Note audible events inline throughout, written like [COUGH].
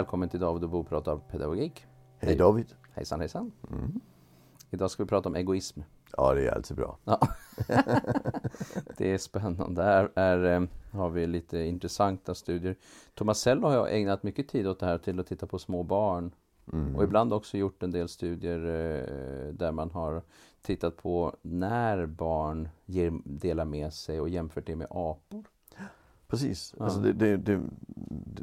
välkommen till David och Bo pratar pedagogik. Hej David. Hejsan hejsan. Mm. Idag ska vi prata om egoism. Ja, det är alltid bra. Ja. [LAUGHS] det är spännande. Här är, eh, har vi lite intressanta studier. Tomasello har jag ägnat mycket tid åt det här till att titta på små barn. Mm. Och ibland också gjort en del studier eh, där man har tittat på när barn ger, delar med sig och jämfört det med apor. Precis. Ja. Alltså det, det, det,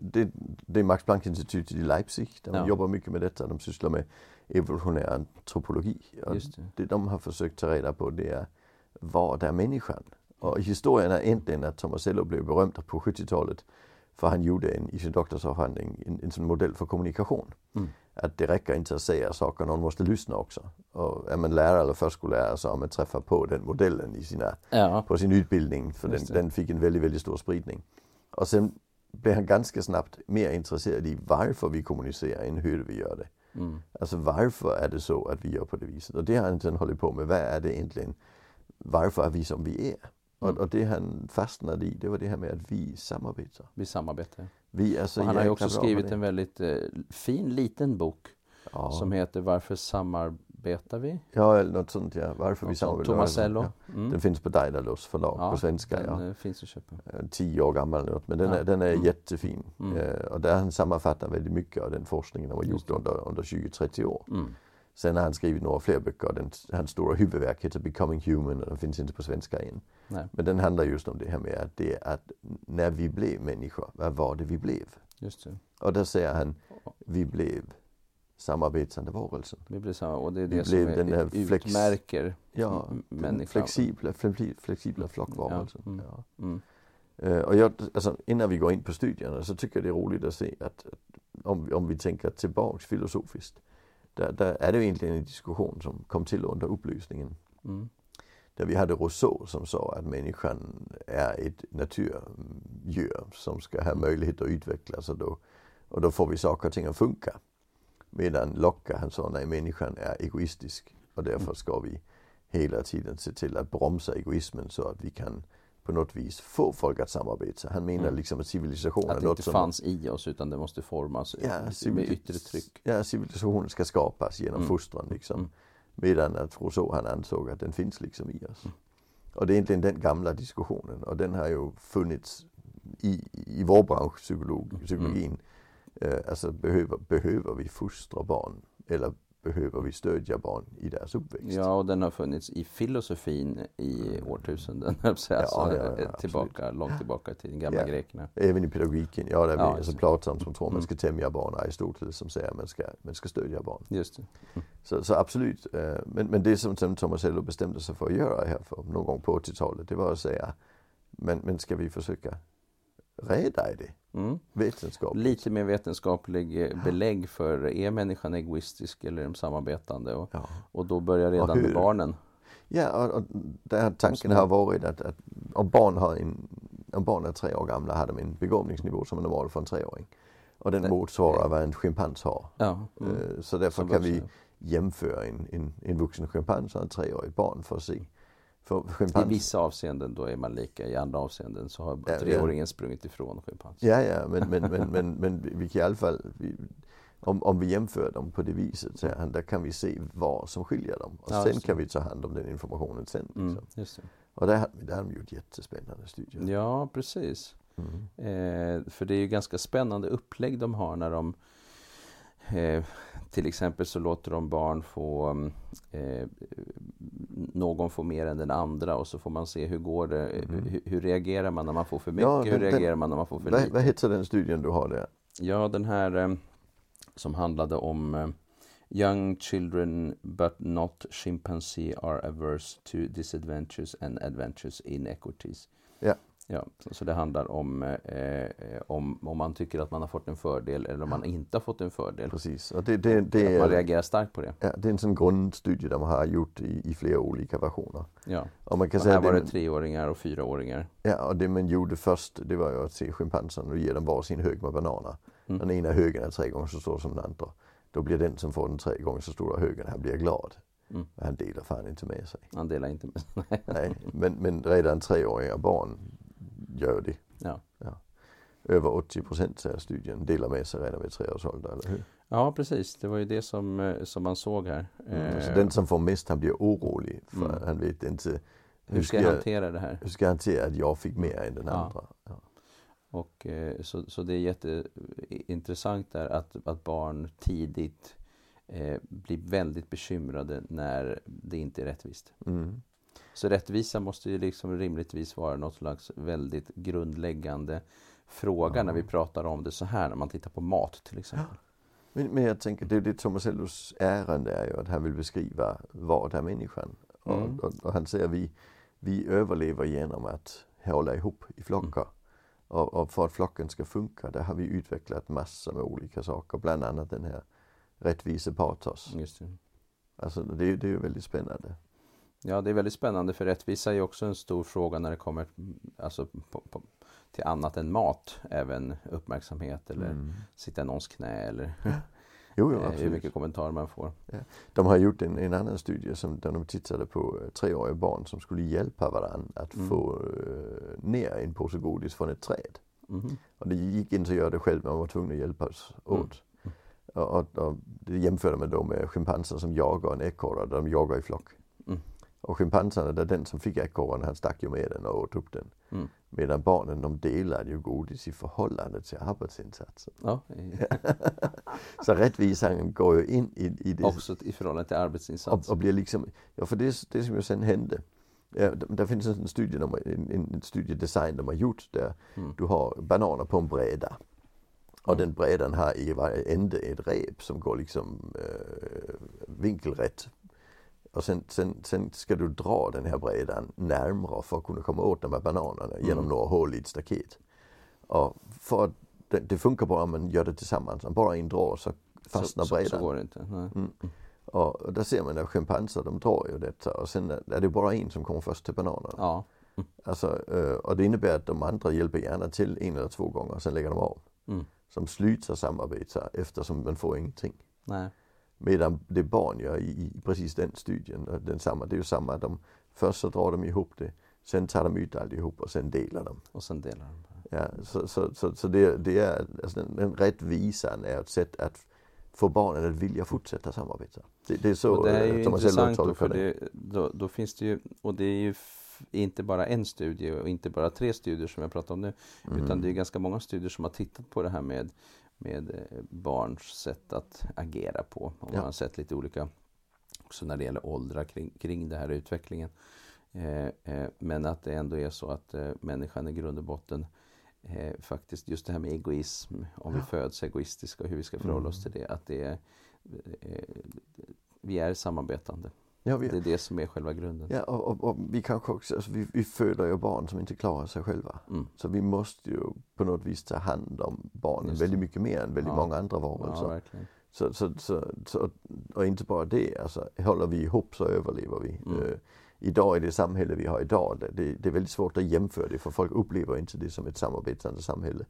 det, det är Max Planck-institutet i Leipzig. Där man Ja. jobbar mycket med detta. De sysslar med evolutionär antropologi. Och det. det de har försökt ta reda på det är vad är människan? Och historien är egentligen att Tomasello blev berömd på 70-talet för han gjorde en, i sin doktorsavhandling en, en modell för kommunikation. Mm. Att det räcker inte att säga saker, någon måste lyssna också. Och är man lärare eller förskollärare så har man träffat på den modellen i sina Ja, på sin utbildning för den, den fick en väldigt, väldigt stor spridning. Och sen blev han ganska snabbt mer intresserad i varför vi kommunicerar än hur vi gör det. mm. Alltså varför är det så att vi gör på det viset? Och det har han sen hållit på med. Vad är det egentligen? Varför är vi som vi är? Och, Mm. och det han fastnade i, det var det här med att vi samarbetar. vi samarbetar. Vi är så Och han har ju också skrivit en väldigt eh, fin liten bok ja. som heter Varför samarbetar vi? ja, eller något sånt ja. Varför vi Något sånt. samarbetar. Tomasello. Ja. Mm. Den finns på Daedalus förlag på svenska. den Ja. eh, finns att köpa. Eh, tio år gammal eller något, men den Ja. är, den är Mm. jättefin. Mm. Eh, och där han sammanfattar väldigt mycket av den forskningen de har gjort under, under 20-30 år. Mm. Sen har han skrivit några fler böcker. Den, hans stora huvudverk heter Becoming Human och den finns inte på svenska än. Nej, Men den handlar just om det här med att det att när vi blev människor, vad var det vi blev? just det. Och där säger han, vi blev samarbetande varelsen. Vi blir samma, och det är Vi det som blev den flex- utmärker Ja, människan. flexibla, flexibla, flexibla flockvarelsen. Ja, mm. Ja. Mm. Eh, och jag, alltså, innan vi går in på studierna så tycker jag det är roligt att se att, att om, vi- om vi tänker tillbaks filosofiskt. Där, där är det egentligen en diskussion som kom till under upplysningen. Mm. Där vi hade Rousseau som sa att människan är ett naturdjur som ska ha möjlighet att utvecklas och då, och då får vi saker och ting att funka. Medan Locke han sa nej människan är egoistisk och därför ska vi hela tiden se till att bromsa egoismen så att vi kan på något vis få folk att samarbeta. Han menar Mm. liksom att civilisationen Att det inte som fanns i oss utan det måste formas Ja, med yttre tryck. Ja, civilisationen ska skapas genom Mm. fostran liksom. Mm. Medan att Rousseau han ansåg att den finns liksom i oss. Mm. Och det är egentligen den gamla diskussionen och den har ju funnits i, i vår bransch, psykolog, Mm. psykologin. Eh, alltså behöver, behöver vi fostra barn eller behöver vi stödja barn i deras uppväxt? Ja, och den har funnits i filosofin i årtusenden. Ja, alltså, ja, ja, eh, absolut. tillbaka, långt tillbaka till de gamla grekerna. Även i pedagogiken, ja, där vi, Ja, alltså just Platon som tror man Mm. ska tämja barn, Aristoteles som säger att man ska, man ska stödja barn. Just det. Så, så absolut. eh, Men, men det som, som Tomasello bestämde sig för att göra här för någon gång på 80-talet, det var att säga, men, men ska vi försöka reda i det Mm. Lite mer vetenskaplig eh, belägg för är människan egoistisk eller är de samarbetande? Och, Ja, och då börjar redan med barnen. ja och, och där tanken har varit att, att om barn har en, om barn är tre år gamla har de en begåvningsnivå som är normal för en treåring. Och den motsvarar vad en schimpans har. Ja, mm. Eh, Så därför kan vi jämföra en, en, en vuxen schimpans och en treårigt barn för att se. I vissa avseenden då är man lika, i andra avseenden så har Ja, ja. treåringen sprungit ifrån schimpans. Ja, ja, men, men, men, men, men vi- kan i alla fall, vi, om, om vi jämför dem på det viset, så här, där kan vi se vad som skiljer dem. Och Ja, sen kan vi ta hand om den informationen sen. Liksom. Mm, just det. Och där, där har de gjort jättespännande studier. Ja, precis. Mm. Eh, för det är ju ganska spännande upplägg de har när de eh, till exempel så låter de barn få mm, eh, någon får mer än den andra och så får man se hur går det, Mhm. hur, hur reagerar man när man får för mycket, Ja, hur den- reagerar man när man får för Vad, lite. vad heter den studien du har där? Ja, den här eh, som handlade om eh, Young children but not chimpanzee are averse to disadventures and adventures inequities. Ja. Ja, så, så det handlar om, eh, eh, om om man tycker att man har fått en fördel eller om man inte har fått en fördel. Precis. Och det, det, det, Att man reagerar starkt på det. ja, det är en sån grundstudie de har gjort i, i flera olika versioner. Ja. Och man kan Och säga här var det, treåringar och fyraåringar. ja, och det man gjorde först, det var ju att se schimpansen och ge dem varsin hög med bananer. Mm. Den ena högen är tre gånger så stor som den andra. Då blir den som får den tre gånger så stora högen, han blir glad. Mm. Han delar fan inte med sig. Han delar inte med sig. Nej, men, men redan treåriga barn gör det. Ja. över 80 procent säger studien delar med sig redan vid tre års ålder, eller hur? Ja precis, det var ju det som, eh, som man såg här. Mm, så Eh, den som får mest han blir orolig för Mm. han vet inte hur ska jag hantera det här? hur ska jag hantera att jag fick mer än den Ja. andra? Ja. Och, eh, så, så det är jätteintressant där att, att barn tidigt eh, blir väldigt bekymrade när det inte är rättvist. Mm. Så rättvisa måste ju liksom rimligtvis vara något slags väldigt grundläggande fråga Ja. när vi pratar om det så här, när man tittar på mat till exempel. Men, men jag tänker, det är det Thomas Ellos ärende är ju att han vill beskriva vad är människan? Mm. Och, och, och han säger vi, vi överlever genom att hålla ihop i flockar. Mm. Och, och för att flocken ska funka, där har vi utvecklat massor med olika saker, bland annat den här rättvisepatos. Just det. Alltså det, är- det är ju väldigt spännande. Ja, det är väldigt spännande för rättvisa är också en stor fråga när det kommer alltså, på, på, till annat än mat. Även uppmärksamhet eller Mm. sitta i någons knä eller Jo, jo, [LAUGHS] eh, hur mycket kommentarer man får. De har gjort en, en annan studie som, där de tittade på eh, treåriga barn som skulle hjälpa varandra att Mm. få eh, ner en påse godis från ett träd. Mhm. Och det gick inte att göra det själv, man var tvungen att hjälpas åt. Och, och, och det jämförde man då med schimpanser som jagar en ekorre, de jagar i flock. Mm. Och schimpanserna, där den som fick ekorren, han stack ju med den och åt upp den. Mm. Medan barnen, de delade ju godis i förhållande till arbetsinsatsen. Ja, [LAUGHS] Så rättvisan går ju in i, i det. också i förhållande till Och, arbetsinsats. och blir liksom, ja för det, det som ju sen hände. Ja, där finns en studie, en, en studiedesign de har gjort där Mm. du har bananer på en bräda. Och Mm. den brädan har i varje ände ett rep som går liksom eh, vinkelrätt. Och sen, sen, sen ska du dra den här brädan närmare för att kunna komma åt de här bananerna genom Mm. några hål i ett staket. Och för att det, det funkar bara om man gör det tillsammans. Om bara en drar så fastnar så, så, brädan. så går det inte. Mm. Och, och där ser man att schimpanser de drar ju detta och sen är det bara en som kommer först till bananerna. Ja, Alltså, eh, och det innebär att de andra hjälper gärna till en eller två gånger, sen lägger de av. Mm. Som slutar samarbeta eftersom man får ingenting. nej. Medan det barn gör i, i precis den studien, och den samma, det är ju samma. De, först så drar de ihop det, sen tar de ut allihop och sen delar de. Och sen delar de. Ja, så så, så, så det, det är, alltså den, den rättvisan är ett sätt att få barnen att vilja fortsätta samarbeta. Det, det är så Och det är ju Thomas intressant då, för det, då, då finns det ju, och det är ju inte bara en studie och inte bara tre studier som jag pratar om nu, Mm. utan det är ganska många studier som har tittat på det här med, med eh, barns sätt att agera på. Och man har sett lite olika, också när det gäller åldrar kring, kring den här utvecklingen. Eh, eh, men att det ändå är så att eh, människan i grund och botten eh, faktiskt just det här med egoism, om vi föds egoistiska och hur vi ska förhålla oss Mm. till det, att det är, eh, vi är samarbetande. Ja, vi, Det är det som är själva grunden. ja och, och, och vi kanske också, alltså vi, vi föder ju barn som inte klarar sig själva. Mm. Så vi måste ju på något vis ta hand om barnen väldigt mycket mer än väldigt Ja. många andra Ja, varelser. verkligen. så, så, så, så, och inte bara det, alltså håller vi ihop så överlever vi. Mm. Eh, idag i det samhälle vi har idag, det, det är väldigt svårt att jämföra det för folk upplever inte det som ett samarbetande samhälle.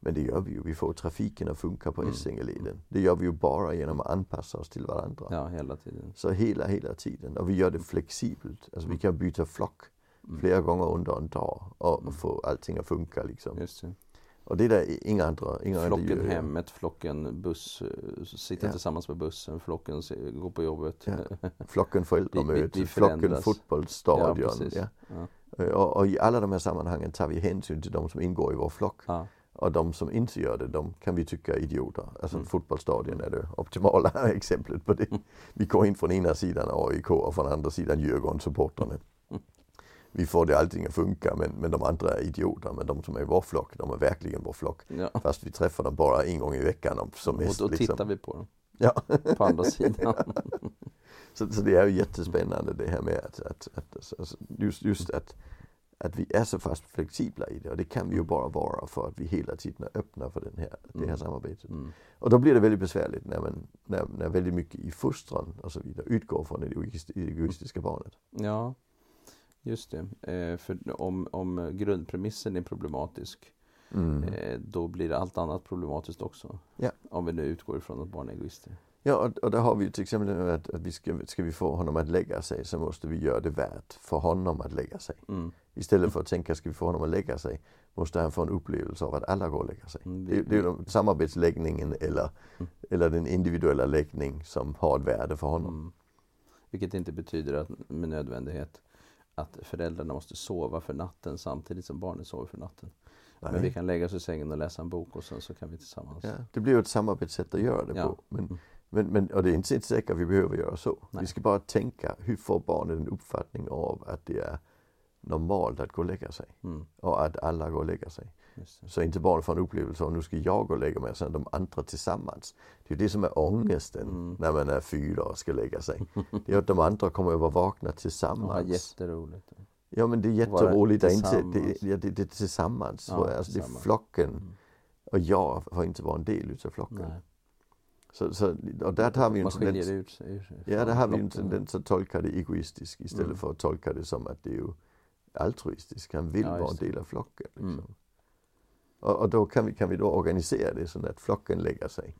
Men det gör vi ju, vi får trafiken att funka på Mm. Essingeleden. Det gör vi ju bara genom att anpassa oss till varandra. Ja, hela tiden. Så hela, hela tiden. Och vi gör det flexibelt. Alltså vi kan byta flock Mm. flera gånger under en dag och, Mm. få allting att funka liksom. Just det. Och det där inga andra, inga andra Flocken gör. hemmet, flocken buss, eh, sitta Ja. tillsammans med bussen, flocken gå på jobbet. Ja. [LAUGHS] Flocken föräldramöte, flocken fotbollsstadion. Ja, Ja. Och, och i alla de här sammanhangen tar vi hänsyn till de som ingår i vår flock. Och de som inte gör det, de kan vi tycka är idioter. Alltså Mm. fotbollsstadion är det optimala [LAUGHS] exemplet på det. Vi går in från ena sidan AIK och från andra sidan Djurgårdssupportrarna. Mm. Vi får det allting att funka men, men de andra är idioter. Men de som är i vår flock, de är verkligen vår flock. Ja. Fast vi träffar dem bara en gång i veckan om- som Och mest. då liksom. tittar vi på dem, Ja. på andra sidan. [LAUGHS] Så, så det är ju jättespännande det här med att, att, att alltså, just, just att, att vi är så fast flexibla i det och det kan vi ju bara vara för att vi hela tiden är öppna för den här, det här Mm. samarbetet. Mm. Och då blir det väldigt besvärligt när, man, när, när väldigt mycket i fostran och så vidare utgår från det egoist- egoistiska barnet. Ja, just det. Eh, för om, om grundpremissen är problematisk, Mm. eh, då blir allt annat problematiskt också. Ja. Om vi nu utgår ifrån att barn är egoister. Ja, och, där har vi ju till exempel att, att vi ska, ska vi få honom att lägga sig så måste vi göra det värt för honom att lägga sig. Mm. Istället för att tänka, ska vi få honom att lägga sig, måste han få en upplevelse av att alla går och lägger sig. Mm, Det, det är ju samarbetsläggningen eller, Mm. eller den individuella läggning som har ett värde för honom. Mm. Vilket inte betyder att med nödvändighet att föräldrarna måste sova för natten samtidigt som barnen sover för natten. Men vi Nej. kan lägga oss i sängen och läsa en bok och sen så kan vi tillsammans. Ja, det blir ju ett samarbetssätt att göra det Ja. på. Men, Mm. Men, men, och det är inte säkert att vi behöver göra så. Nej. Vi ska bara tänka, hur får barnet en uppfattning av att det är normalt att gå och lägga sig? Mm, Och att alla går och lägger sig. det. Så inte barnet får en upplevelse av nu ska jag gå och lägga mig sen de andra tillsammans. Det är det som är ångesten Mm. när man är fyra och ska lägga sig. Det är att de andra kommer att vara vakna Ja, tillsammans. jätteroligt. Ja men det är jätteroligt. Det är, inte, tillsammans. det, det, det är tillsammans. Ja, alltså, det är tillsammans. flocken. Mm. Och jag får inte vara en del utav flocken. Nej. Så, så, och där har vi en tendens, ut ja, där har vi en tendens att tolka det egoistiskt istället Mm. för att tolka det som att det är ju altruistiskt. Han vill Ja, vara en del av flocken. Liksom. Mm. Och, och då kan vi, kan vi då organisera det så att flocken lägger sig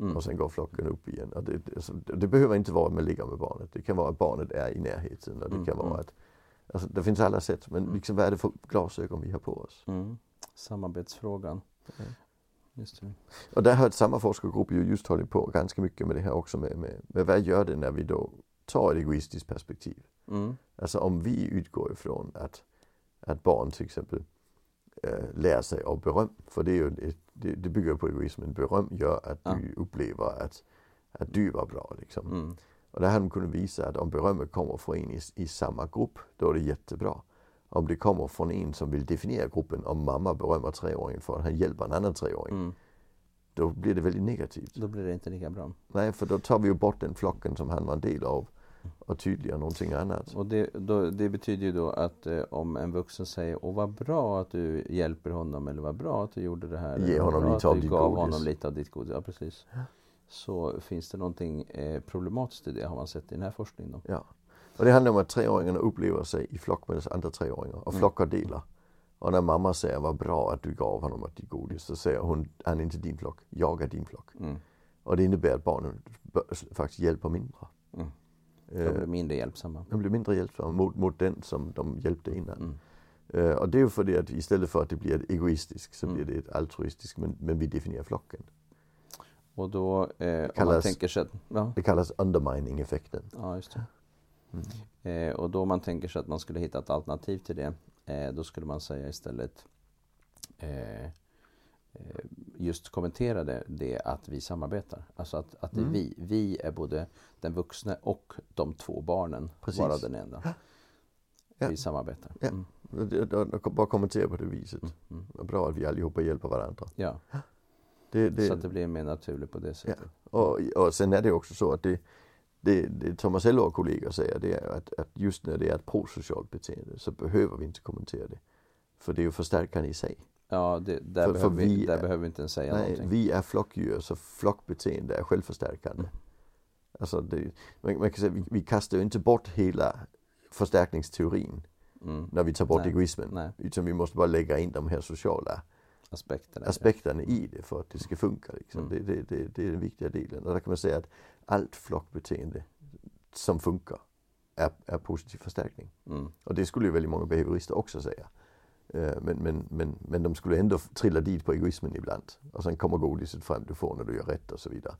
Mm. och sen går flocken upp igen. Och det, alltså, det behöver inte vara att man ligger med barnet. Det kan vara att barnet är i närheten och det Mm, kan vara mm. att Alltså, det finns alla sätt, men liksom, vad är det för glasögon vi har på oss? Mm. Samarbetsfrågan. Just det. Och där har samma forskargrupp ju just hållit på ganska mycket med det här också med, med, med vad gör det när vi då tar ett egoistiskt perspektiv? Mm. Alltså om vi utgår ifrån att, att barn till exempel äh, lär sig av beröm, för det, är ju ett, det, det bygger på egoismen. Beröm gör att Ja. du upplever att, att du var bra. Liksom. Mm. Och där har de kunnat visa att om berömmet kommer från en i, i samma grupp, då är det jättebra. Om det kommer från en som vill definiera gruppen, om mamma berömmer treåringen för att han hjälper en annan treåring, Mm. då blir det väldigt negativt. Då blir det inte lika bra. Nej, för då tar vi ju bort den flocken som han var en del av och tydliggör någonting annat. Och det, då, det betyder ju då att eh, om en vuxen säger Åh vad bra att du hjälper honom eller vad bra att du gjorde det här. Ge honom bra lite av ditt gav godis." honom lite av ditt godis. Ja, precis. Så finns det någonting eh, problematiskt i det har man sett i den här forskningen. Då. Ja. Och det handlar om att treåringarna upplever sig i flock med andra treåringar och Mm. flockar delar. Och när mamma säger vad bra att du gav honom av ditt godis, så säger hon han är inte din flock, jag är din flock. Mm. Och det innebär att barnen faktiskt hjälper mindre. Mm. De Eh, blir mindre hjälpsamma. de blir mindre hjälpsamma mot, mot den som de hjälpte innan. Mm. Eh, och det är ju för det att istället för att det blir egoistiskt så blir det ett altruistiskt, men, men vi definierar flocken. Och då eh, man kallas- tänker sig att, ja, Det kallas undermining-effekten. ja, just det. Mm. Eh, och då man tänker sig att man skulle hitta ett alternativ till det. Eh, då skulle man säga istället eh, eh, just kommentera det, det att vi samarbetar. Alltså att, att det är Mm. vi. Vi är både den vuxne och de två barnen. Precis. Bara den enda. Ja. Vi samarbetar. Ja. Mm. Bara kommentera på det viset. Mm. Mm. Bra att vi allihopa hjälper varandra. Ja, Det, det, så att det blir mer naturligt på det sättet. och, och sen är det också så att det, det, det Thomas Eller och kollegor säger det är att, att just när det är ett prosocialt beteende så behöver vi inte kommentera det. För det är ju förstärkande i sig. Ja, det, där, För- behöver, för vi, där är- behöver vi inte ens säga Nej, någonting. vi är flockdjur så flockbeteende är självförstärkande. Mm. Alltså det, man, man kan säga vi, vi kastar ju inte bort hela förstärkningsteorin Mm. när vi tar bort Nej. egoismen. Nej, Utan vi måste bara lägga in de här sociala aspekterna. aspekterna i det för att det ska funka. Liksom. Mm. Det, det, det, det är den viktiga delen. Och där kan man säga att allt flockbeteende som funkar är, är positiv förstärkning. Mm. Och det skulle ju väldigt många behaviorister också säga. Eh, Men, men, men, men de skulle ändå trilla dit på egoismen ibland. Och sen kommer godiset fram du får när du gör rätt och så vidare.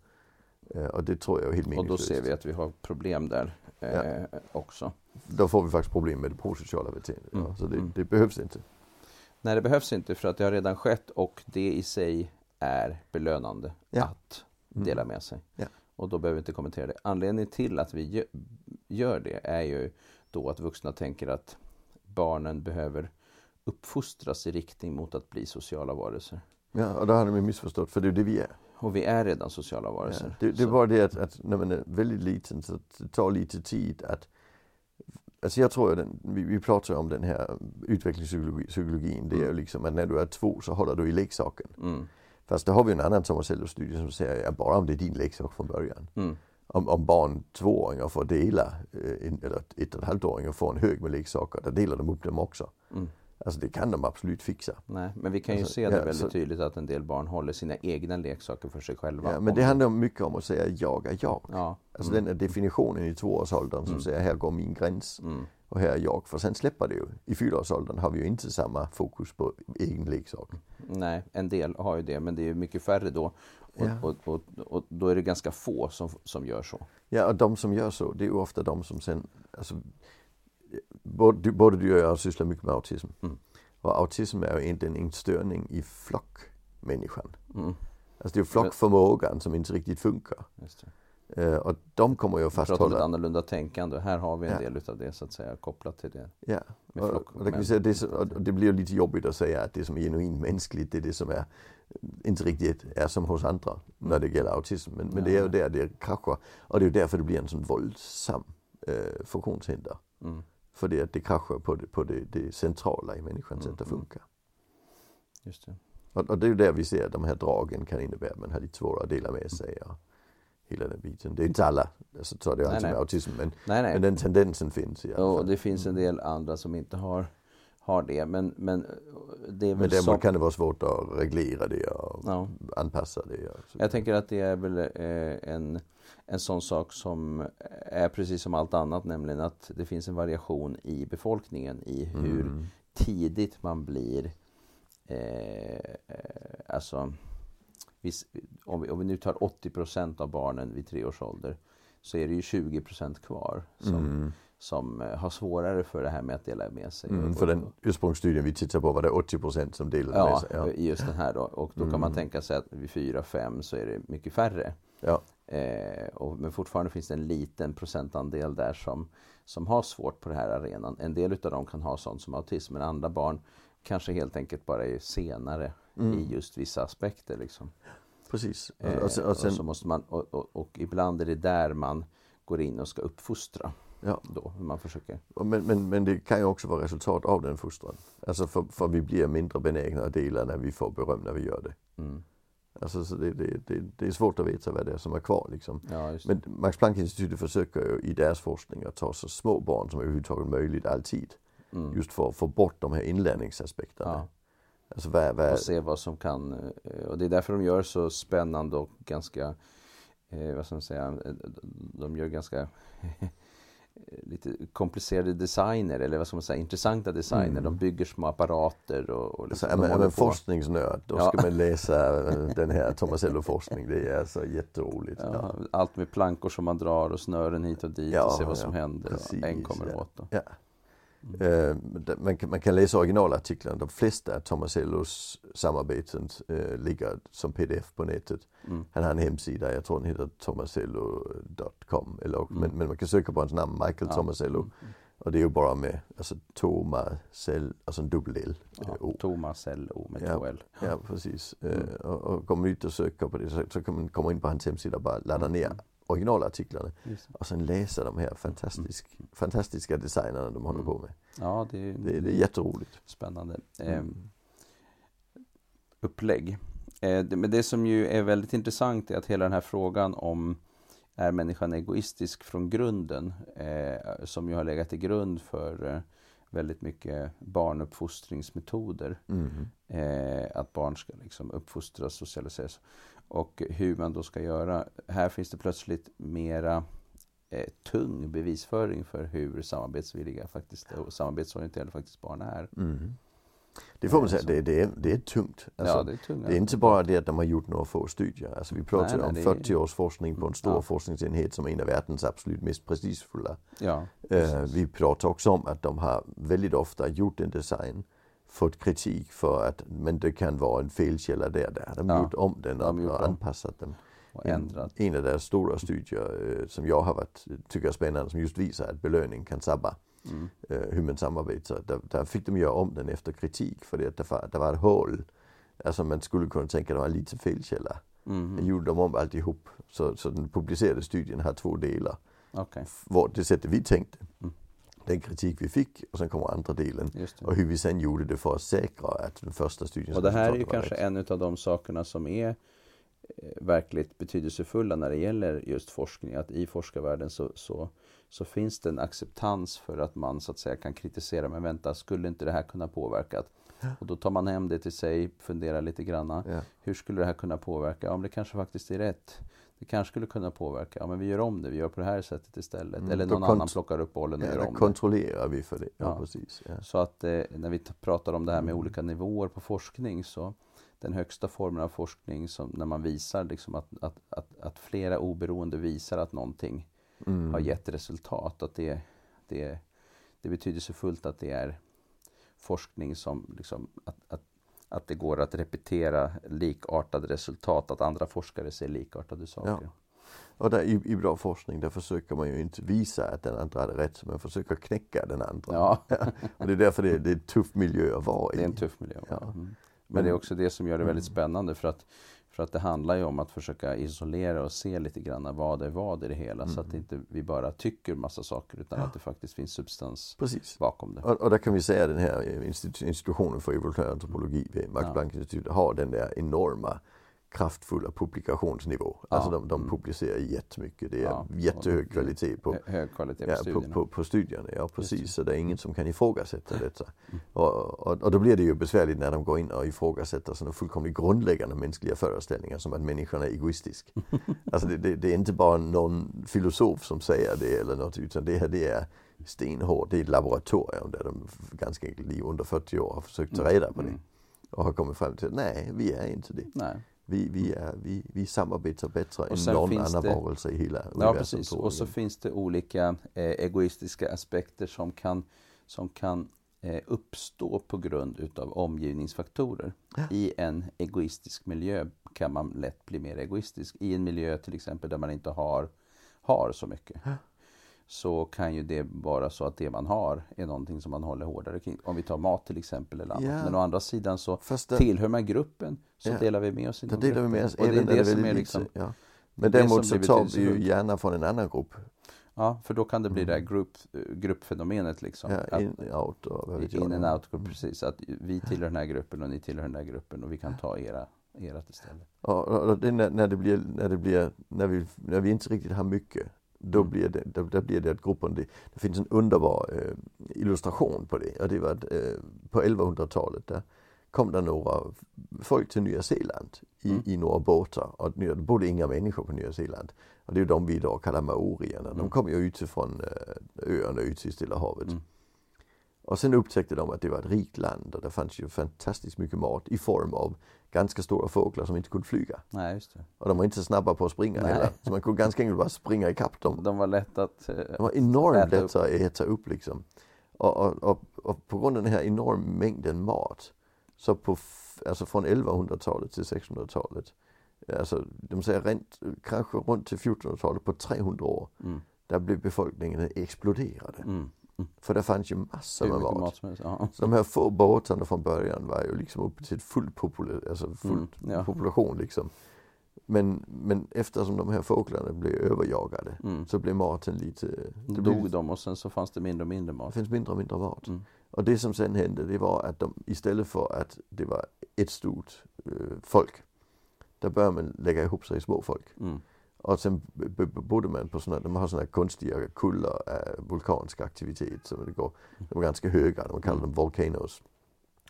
Och det tror jag är helt Och då meningslöst. ser vi att vi har problem där eh, också. Då får vi faktiskt problem med det prosociala beteendet. Mm. Ja, så det, Mm. det behövs inte. Nej, det behövs inte för att det har redan skett och det i sig är belönande Ja. att Mm. dela med sig. Ja. Och då behöver vi inte kommentera det. Anledningen till att vi gö- gör det är ju då att vuxna tänker att barnen behöver uppfostras i riktning mot att bli sociala varelser. Ja, och då har de missförstått, för det är det vi är. Och vi är redan sociala Ja, varelser. det, det är bara det att, att när man är väldigt liten så det tar lite tid att Alltså jag tror att den, vi, vi pratar om den här utvecklingspsykologin. Det är ju Mm. liksom att när du är två så håller du i leksaken. Mm, Fast då har vi en annan Thomas Hello-studie som säger att bara om det är din leksak från början. mm, Om, om barn tvååringar får dela, eh, en, eller ett och ett halvt åringar får en hög med leksaker, då delar de upp dem också. mm, Alltså det kan de absolut fixa. Nej, men vi kan ju Alltså, se det ja, väldigt så- tydligt att en del barn håller sina egna leksaker för sig själva. Ja, men det handlar mycket om att säga jag är jag. Ja. Alltså den här definitionen i tvåårsåldern som säger här går min gräns Mm. Och här är jag. För sen släpper det ju. I fyraårsåldern har vi ju inte samma fokus på egen leksak. Nej, en del har ju det, men det är ju mycket färre då. Och, Ja. och, och, och då är det ganska få som, som gör så. Ja, och de som gör så, det är ju ofta de som sen, alltså, både, både du och jag sysslar mycket med autism. Mm. Och autism är ju egentligen en störning i flockmänniskan. Mm. Alltså det är flockförmågan som inte riktigt funkar. Eh, och de kommer ju att Vi pratar om ett fasthålla. annorlunda tänkande. Här har vi en Ja. del utav det så att säga kopplat till det. Ja, och, och, det, säga, det, och det blir ju lite jobbigt att säga att det som är genuint mänskligt det är det som är inte riktigt är som hos andra när det gäller autism. Men, men det är ju där det kraschar. Och det är ju därför det blir en sån våldsam eh, funktionshinder. Mm. För det, att det kraschar på, det, på det, det centrala i människans Mm, sätt att mm. funka. Just det. Och, och det är ju där vi ser att de här dragen kan innebära att man har lite svårare att dela med sig och hela den biten. Det är inte alla, alltså, så är det ju Nej, nej. med autism men, Nej, nej. men den tendensen finns i alla Och fall. det finns en del andra som inte har, har det. Men, men det är väl Men som... kan det vara svårt att reglera det och Ja. anpassa det. Och. Jag tänker att det är väl eh, en, en sån sak som är precis som allt annat, nämligen att det finns en variation i befolkningen i hur Mm. tidigt man blir eh, eh, alltså om, vi, om vi nu tar 80% av barnen vid tre års ålder så är det ju 20% kvar som, Mm. som eh, har svårare för det här med att dela med sig. Mm, för den ursprungsstudien vi tittar på var det 80% som delade med Ja, sig. Ja. just den här då. Och då kan man Mm. tänka sig att vid 4-5 så är det mycket färre. Ja. Eh, och, men fortfarande finns det en liten procentandel där som, som har svårt på den här arenan. En del utav dem kan ha sånt som autism, men andra barn kanske helt enkelt bara är senare Mm. i just vissa aspekter. Liksom. Precis. Och, Eh, och, sen, och och, så måste man, och, och, och ibland är det där man går in och ska uppfostra. ja. Då, man försöker. Men, men, men det kan ju också vara resultat av den fostran. Alltså för, för vi blir mindre benägna att dela när vi får beröm när vi gör det. Mm. Alltså så det, det, det, det är svårt att veta vad det är som är kvar liksom. Ja, Men Max Planck-institutet försöker ju i deras forskning att ta så små barn som överhuvudtaget möjligt alltid. mm. Just för att få bort de här inlärningsaspekterna. ja. Alltså vad, vad, och se vad som kan eh, och det är därför de gör så spännande och ganska eh, vad ska man säga eh, de gör ganska [LAUGHS] lite komplicerade designer eller vad ska man säga intressanta designer. Mm. De bygger små apparater och, och Alltså, liksom, håller man på. forskningsnörd då Ja. ska man [LAUGHS] läsa eh, den här Tomasello-forskning. Det är alltså jätteroligt. Ja. Ja, allt med plankor som man drar och snören hit och dit och se vad som händer. precis, en kommer åt. Då. Ja. Det- man, kan, man kan läsa originalartiklarna. De flesta av Tomasellos samarbeten eh, ligger som pdf på nätet. Mm. Han har en hemsida, jag tror den heter tomasello.com. Eller, Mm. men, men man kan söka på hans namn, Michael Ja. Tomasello. Mm. Och det är ju bara med alltså, Tomasell, alltså en dubbel L. eh, Ja, O. Thomas L.O. med Ja. två L. Ja, precis. Mm. Eh, och, och kommer ut och söker på det så, så kan man komma in på hans hemsida och bara ladda ner Mm. Originalartiklarna. Just. Och sen läsa de här fantastisk, fantastiska designerna de håller Mm. på med. Ja, det är, Det, det är jätteroligt. spännande Mm. eh, upplägg. Eh, det, men det som ju är väldigt intressant är att hela den här frågan om är människan egoistisk från grunden, eh, som ju har legat till grund för eh, väldigt mycket barnuppfostringsmetoder. Mm. Eh, att barn ska liksom uppfostras, socialiseras. Och hur man då ska göra. Här finns det plötsligt mera eh, tung bevisföring för hur samarbetsvilliga faktiskt, och samarbetsorienterade faktiskt barn är. Mm. Det får man säga, det, det, är, det är tungt. Alltså, ja, det är tunga. det är inte bara det att de har gjort några få studier. Alltså vi pratar Nej, nej, om det är- 40 års forskning på en stor Ja. forskningsenhet som är en av världens absolut mest prestigefulla. Ja, Eh, vi pratar också om att de har väldigt ofta gjort en design, fått kritik för att men det kan vara en felkälla där. Där har de Ja, gjort om den de och, gjort och anpassat den. och En, ändrat. en av deras stora studier eh, som jag har varit, tycker är spännande som just visar att belöning kan sabba Mm. eh, hur man samarbetar. Där, där fick de göra om den efter kritik för det att var, det var ett hål. Alltså man skulle kunna tänka att det var en liten felkälla. Mhm. Men gjorde de om alltihop. Så, så den publicerade studien har två delar. Okej, Var det sättet vi tänkte, Mm. Den kritik vi fick och sen kommer andra delen. Och hur vi sen gjorde det för att säkra att den första studien Och det här är ju kanske rätt. en av de sakerna som är eh, verkligt betydelsefulla när det gäller just forskning. Att i forskarvärlden så, så, så, finns det en acceptans för att man så att säga kan kritisera. Men vänta, skulle inte det här kunna påverka? Och då tar man hem det till sig, funderar lite granna. Ja. Hur skulle det här kunna påverka? Ja, men det kanske faktiskt är rätt. Det kanske skulle kunna påverka. Ja, men vi gör om det. Vi gör på det här sättet istället. Mm, Eller någon annan plockar upp bollen och Ja, gör om det. kontrollerar vi för det. Ja, Ja. precis. Ja. Så att eh, när vi pratar om det här med Mm. olika nivåer på forskning så den högsta formen av forskning som när man visar liksom att, att, att, att flera oberoende visar att någonting Mm. har gett resultat. Att det, det, det är betydelsefullt att det är forskning som liksom, att, att, att det går att repetera likartade resultat, att andra forskare ser likartade saker. Och där, i, i bra forskning där försöker man ju inte visa att den andra hade rätt, man försöker knäcka den andra. Ja, [LAUGHS] Och det är därför det, det är en tuff miljö att vara i. det är en tuff miljö. Ja. Mm. Men Men- det är också det som gör det väldigt spännande för att, för att det handlar ju om att försöka isolera och se lite grann vad är vad i det hela så att Mm. inte vi bara tycker massa saker utan Ja. att det faktiskt finns substans Precis. bakom det. Och, och där kan vi säga den här institu- institutionen för evolutionär antropologi vid Max Ja. Planck-institutet har den där enorma kraftfulla publikationsnivå. Ja. Alltså de, de Mm. publicerar jättemycket. Det är Ja. jättehög kvalitet på, Hö- Hög kvalitet på ja, på, studierna. på, på studierna. Ja precis, så det är ingen som kan ifrågasätta detta. Mm. Och, och, och då blir det ju besvärligt när de går in och ifrågasätter sådana fullkomligt grundläggande mänskliga föreställningar som att människan är egoistisk. [LAUGHS] alltså det, det, det är inte bara någon filosof som säger det eller något utan det, här, det är stenhårt. Det är ett laboratorium där de ganska enkelt i under 40 år har försökt ta reda på det. Mm. Och har kommit fram till att nej, vi är inte det. Nej. Vi, vi, är, vi, vi samarbetar bättre än någon annan det- varelse i hela Ja, universum. precis. Och så finns det olika eh, egoistiska aspekter som kan, som kan eh, uppstå på grund utav omgivningsfaktorer. Ja. I en egoistisk miljö kan man lätt bli mer egoistisk. I en miljö till exempel där man inte har, har så mycket. Ja. Så kan ju det vara så att det man har är någonting som man håller hårdare kring. Om vi tar mat till exempel eller annat. Ja. Men å andra sidan så där, tillhör man gruppen så Ja. delar vi med oss inom delar vi med oss Och det är det det som är lite. liksom, Ja. det är Men det däremot så tar vi ju gärna från en annan grupp. Ja, för då kan det bli det här Mm. grupp, gruppfenomenet liksom. Ja, in, out in and out Mm. precis. Att vi tillhör den här gruppen och ni tillhör den här gruppen och vi kan ta era, ert istället. Och det, är när, när det blir, när det blir, när vi, när vi inte riktigt har mycket. Då Mm. blir det, då, då blir det att gruppen, det, det finns en underbar eh, illustration på det. Och det var att, eh, på 1100-talet där kom det några folk till Nya Zeeland i, Mm. i några båtar. Och det bodde inga människor på Nya Zeeland. Och det är ju de vi idag kallar maorierna. De Mm. kom ju utifrån eh, öarna ute i Stilla havet. Mm. Och sen upptäckte de att det var ett rikt land och det fanns ju fantastiskt mycket mat i form av ganska stora fåglar som inte kunde flyga. Nej, just det. Och de var inte så snabba på att springa Nej. heller. Så man kunde ganska enkelt bara springa ikapp dem. De var lätta att... eh, De var enormt upp. lätta att äta upp liksom. Och, och, och, och på grund av den här enorma mängden mat. Så på, alltså från 1100-talet till 1600-talet. Alltså de säger rent, kanske runt till 1400-talet på 300 år. Mm, Där blev befolkningen exploderade. mm. För det fanns ju massor med mat. mat helst. Ja. Så de här få båtarna från början var ju liksom uppe till full, popula- alltså full Mm, ja. population liksom. Men, men eftersom de här fåglarna blev överjagade Mm. så blev maten lite... Det, dog blev, de och sen så fanns det mindre och mindre det mat. finns mindre och mindre mat. Mm. Och det som sen hände det var att de istället för att det var ett stort eh, folk. Där började man lägga ihop sig i små folk. Mm. Och sen bodde man på sådana, de har sådana konstiga kullar, äh, vulkansk aktivitet. Så det går, de är ganska höga, de kallar dem volcanoes.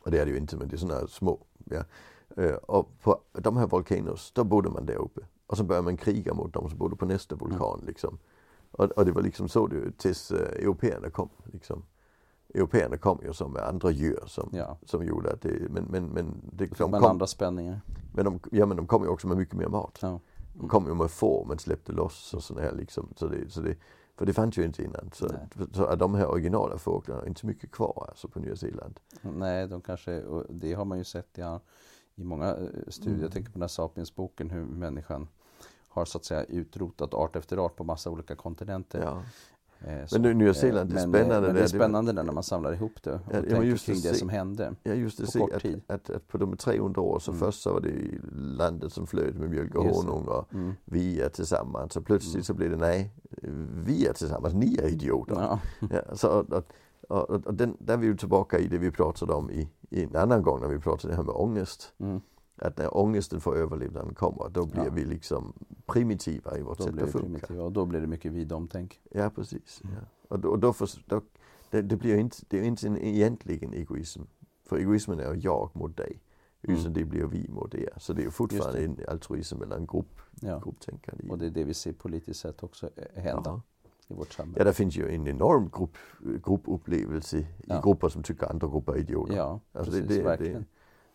Och det är det ju inte, men det är sådana små. Ja. Eh, Och på de här volcanoes, då bodde man där uppe. Och så började man kriga mot dem som bodde på nästa vulkan. Liksom. Och, och det var liksom så det tills uh, européerna kom. Liksom. Européerna kom ju som andra djur som, Ja, som gjorde att det, men, men, men, det, de kom, andra spänningar. men de, ja, men de kom ju också med mycket mer mat. Ja. De kom ju med får men släppte loss och sådär här liksom. Så det, så det, för det fanns ju inte innan. Så, så de här originala fåglarna är inte så mycket kvar alltså på Nya Zeeland. Nej, de kanske, och det har man ju sett ja, i många eh, studier. Mm. Jag tänker på den här Sapiens-boken hur människan har så att säga utrotat art efter art på massa olika kontinenter. Ja. Eh, så, nu- Nya eh, Zeeland, det är men, spännande eh, Men det är det- spännande där när man samlar ihop det och Ja, men tänker just kring att det se- som hände. Ja just det, På kort att, tid. att, att på de 300 år så Mm. först så var det landet som flöt med mjölk och det. honung och Mm. vi är tillsammans. Så plötsligt Mm. så blir det nej, vi är tillsammans, ni är idioter. Ja. [LAUGHS] Ja, så, och, och, och, den, där är vi ju tillbaka i det vi pratade om i, i en annan gång när vi pratade det här med ångest. Mm. Att när ångesten för överlevnaden kommer, då blir Ja. vi liksom primitiva i vårt Då sätt blir att funka. primitiva och då blir det mycket vi-dom-tänk. Ja, precis. Mm. Ja. Och då, och då, för, då det, det blir inte, det är inte en egentligen egoism. För egoismen är jag mot dig. Mm. Utan det blir vi mot er. Så det är fortfarande en altruism eller en grupp, Ja. grupptänkande. Och det är det vi ser politiskt sett också eh, hända Ja. i vårt samhälle. Ja, det finns ju en enorm grupp, gruppupplevelse i Ja. grupper som tycker andra grupper är idioter. Ja, Alltså precis, det, det, verkligen. det,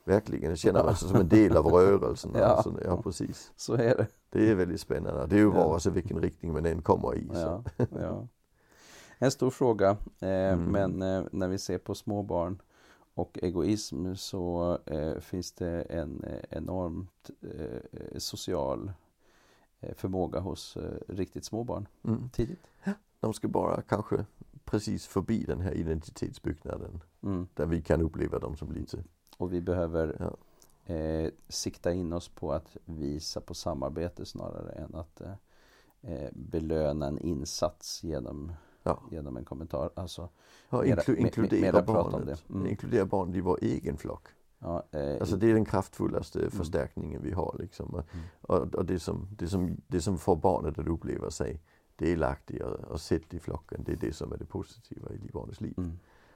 verkligen, det känner [LAUGHS] man sig som en del av rörelsen. Ja. Alltså, ja, precis. Så är det. Det är väldigt spännande. Det är ju vare sig vilken riktning man än kommer i. Ja, ja. En stor fråga, eh, Mm. men eh, när vi ser på små barn och egoism så eh, finns det en eh, enormt eh, social eh, förmåga hos riktigt små barn Mm. tidigt. De ska bara kanske precis förbi den här identitetsbyggnaden. Mm. Där vi kan uppleva dem som lite, Och vi behöver Ja. eh, sikta in oss på att visa på samarbete snarare än att eh, eh, belöna en insats genom, ja, genom en kommentar. Alltså, ja Mera- inklu, me- inkludera mera barnet. Mm. Inkludera barnet i vår egen flock. ja, eh, Alltså det är den kraftfullaste förstärkningen vi har. Liksom. Mm. Och, och det, som, det, som, det som får barnet att uppleva sig delaktig och, och sett i flocken, det är det som är det positiva i barnets liv.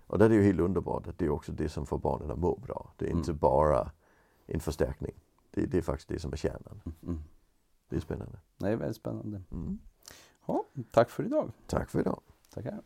Och det är ju helt underbart att det är också det som får barnen att må bra. Det är inte mm. bara en förstärkning. Det, det, är faktiskt det som är kärnan. Mm. mm. Det är spännande. Det är väldigt spännande. Mm. Ja, tack för idag. Tack för idag. Tackar.